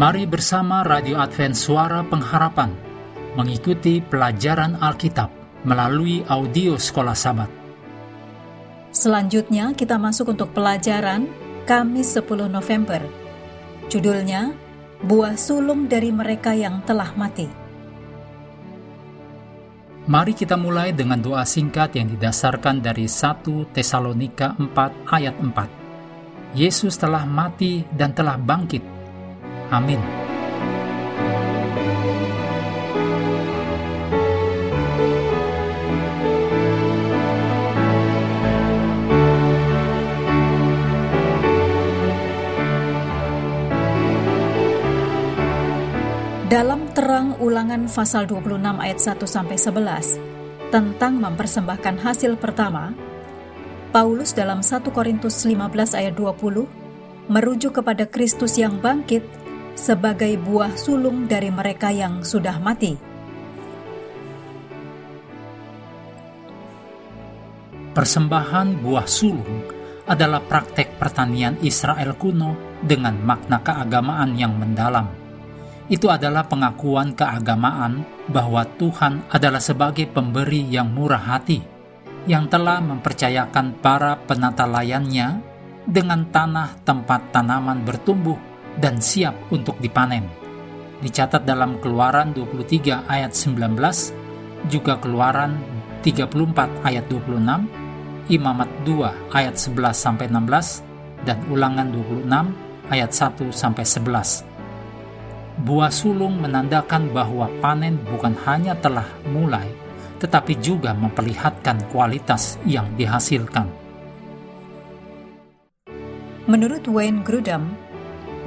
Mari bersama Radio Advent Suara Pengharapan mengikuti pelajaran Alkitab melalui audio Sekolah Sabat. Selanjutnya kita masuk untuk pelajaran Kamis 10 November. Judulnya Buah Sulung dari Mereka yang Telah Mati. Mari kita mulai dengan doa singkat yang didasarkan dari 1 Tesalonika 4 ayat 4. Yesus telah mati dan telah bangkit Amin. Dalam terang ulangan pasal 26 ayat 1 sampai 11 tentang mempersembahkan hasil pertama, Paulus dalam 1 Korintus 15 ayat 20 merujuk kepada Kristus yang bangkit sebagai buah sulung dari mereka yang sudah mati. Persembahan buah sulung adalah praktek pertanian Israel kuno dengan makna keagamaan yang mendalam. Itu adalah pengakuan keagamaan bahwa Tuhan adalah sebagai pemberi yang murah hati, yang telah mempercayakan para penata layannya dengan tanah tempat tanaman bertumbuh dan siap untuk dipanen. Dicatat dalam Keluaran 23 ayat 19, juga Keluaran 34 ayat 26, Imamat 2 ayat 11 sampai 16 dan Ulangan 26 ayat 1 sampai 11. Buah sulung menandakan bahwa panen bukan hanya telah mulai, tetapi juga memperlihatkan kualitas yang dihasilkan. Menurut Wayne Grudem,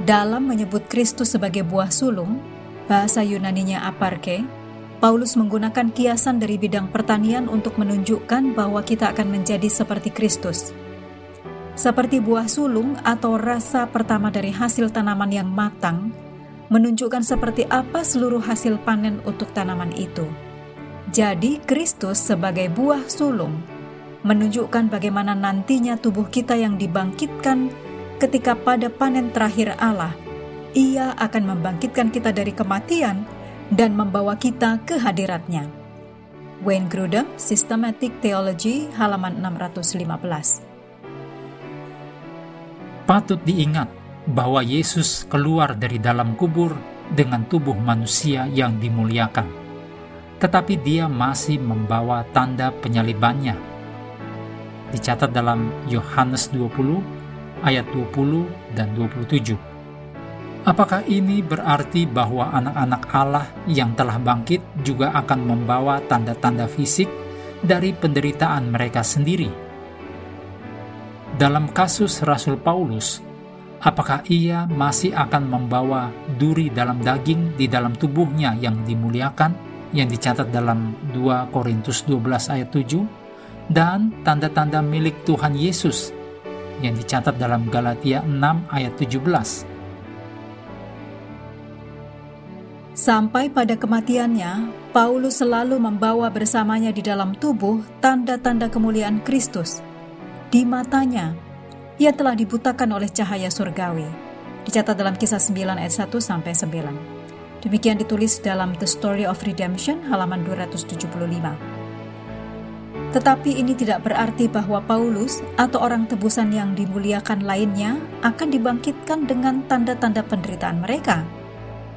dalam menyebut Kristus sebagai buah sulung, bahasa Yunaninya aparke, Paulus menggunakan kiasan dari bidang pertanian untuk menunjukkan bahwa kita akan menjadi seperti Kristus. Seperti buah sulung atau rasa pertama dari hasil tanaman yang matang, menunjukkan seperti apa seluruh hasil panen untuk tanaman itu. Jadi, Kristus sebagai buah sulung menunjukkan bagaimana nantinya tubuh kita yang dibangkitkan ketika pada panen terakhir Allah, ia akan membangkitkan kita dari kematian dan membawa kita ke hadiratnya. Wayne Grudem, Systematic Theology, halaman 615. Patut diingat bahwa Yesus keluar dari dalam kubur dengan tubuh manusia yang dimuliakan. Tetapi dia masih membawa tanda penyalibannya. Dicatat dalam Yohanes 20 ayat 20 dan 27. Apakah ini berarti bahwa anak-anak Allah yang telah bangkit juga akan membawa tanda-tanda fisik dari penderitaan mereka sendiri? Dalam kasus Rasul Paulus, apakah ia masih akan membawa duri dalam daging di dalam tubuhnya yang dimuliakan yang dicatat dalam 2 Korintus 12 ayat 7 dan tanda-tanda milik Tuhan Yesus yang dicatat dalam Galatia 6 ayat 17. Sampai pada kematiannya, Paulus selalu membawa bersamanya di dalam tubuh tanda-tanda kemuliaan Kristus. Di matanya, ia telah dibutakan oleh cahaya surgawi. Dicatat dalam kisah 9 ayat 1 sampai 9. Demikian ditulis dalam The Story of Redemption halaman 275. Tetapi ini tidak berarti bahwa Paulus atau orang tebusan yang dimuliakan lainnya akan dibangkitkan dengan tanda-tanda penderitaan mereka.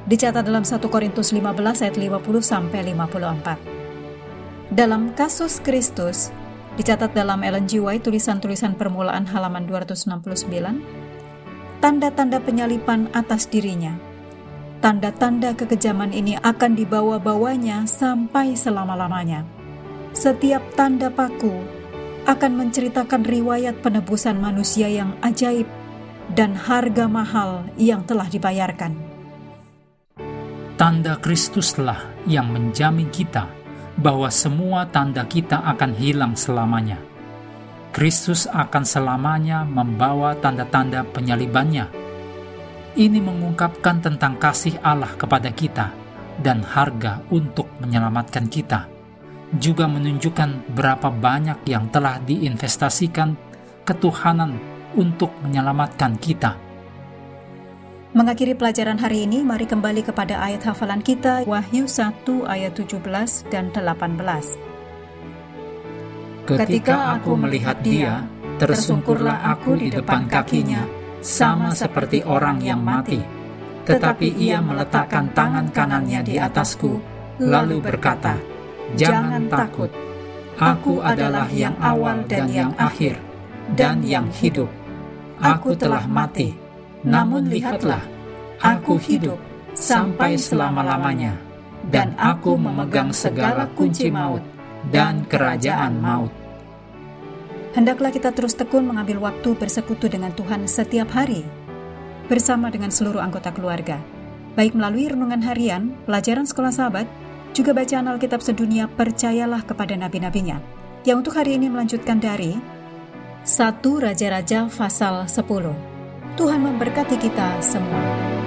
Dicatat dalam 1 Korintus 15 ayat 50 sampai 54. Dalam kasus Kristus, dicatat dalam Ellen G. White tulisan-tulisan permulaan halaman 269, tanda-tanda penyalipan atas dirinya. Tanda-tanda kekejaman ini akan dibawa-bawanya sampai selama-lamanya setiap tanda paku akan menceritakan riwayat penebusan manusia yang ajaib dan harga mahal yang telah dibayarkan. Tanda Kristuslah yang menjamin kita bahwa semua tanda kita akan hilang selamanya. Kristus akan selamanya membawa tanda-tanda penyalibannya. Ini mengungkapkan tentang kasih Allah kepada kita dan harga untuk menyelamatkan kita juga menunjukkan berapa banyak yang telah diinvestasikan ketuhanan untuk menyelamatkan kita. Mengakhiri pelajaran hari ini, mari kembali kepada ayat hafalan kita, Wahyu 1 ayat 17 dan 18. Ketika aku melihat dia, tersungkurlah aku di depan kakinya, sama seperti orang yang mati. Tetapi ia meletakkan tangan kanannya di atasku, lalu berkata, Jangan takut, aku adalah yang awal dan yang akhir, dan yang hidup. Aku telah mati, namun lihatlah, aku hidup sampai selama-lamanya, dan aku memegang segala kunci maut dan kerajaan maut. Hendaklah kita terus tekun mengambil waktu bersekutu dengan Tuhan setiap hari, bersama dengan seluruh anggota keluarga, baik melalui renungan harian, pelajaran sekolah sahabat, juga bacaan Alkitab sedunia percayalah kepada nabi-nabinya, yang untuk hari ini melanjutkan dari 1 Raja-Raja pasal 10. Tuhan memberkati kita semua.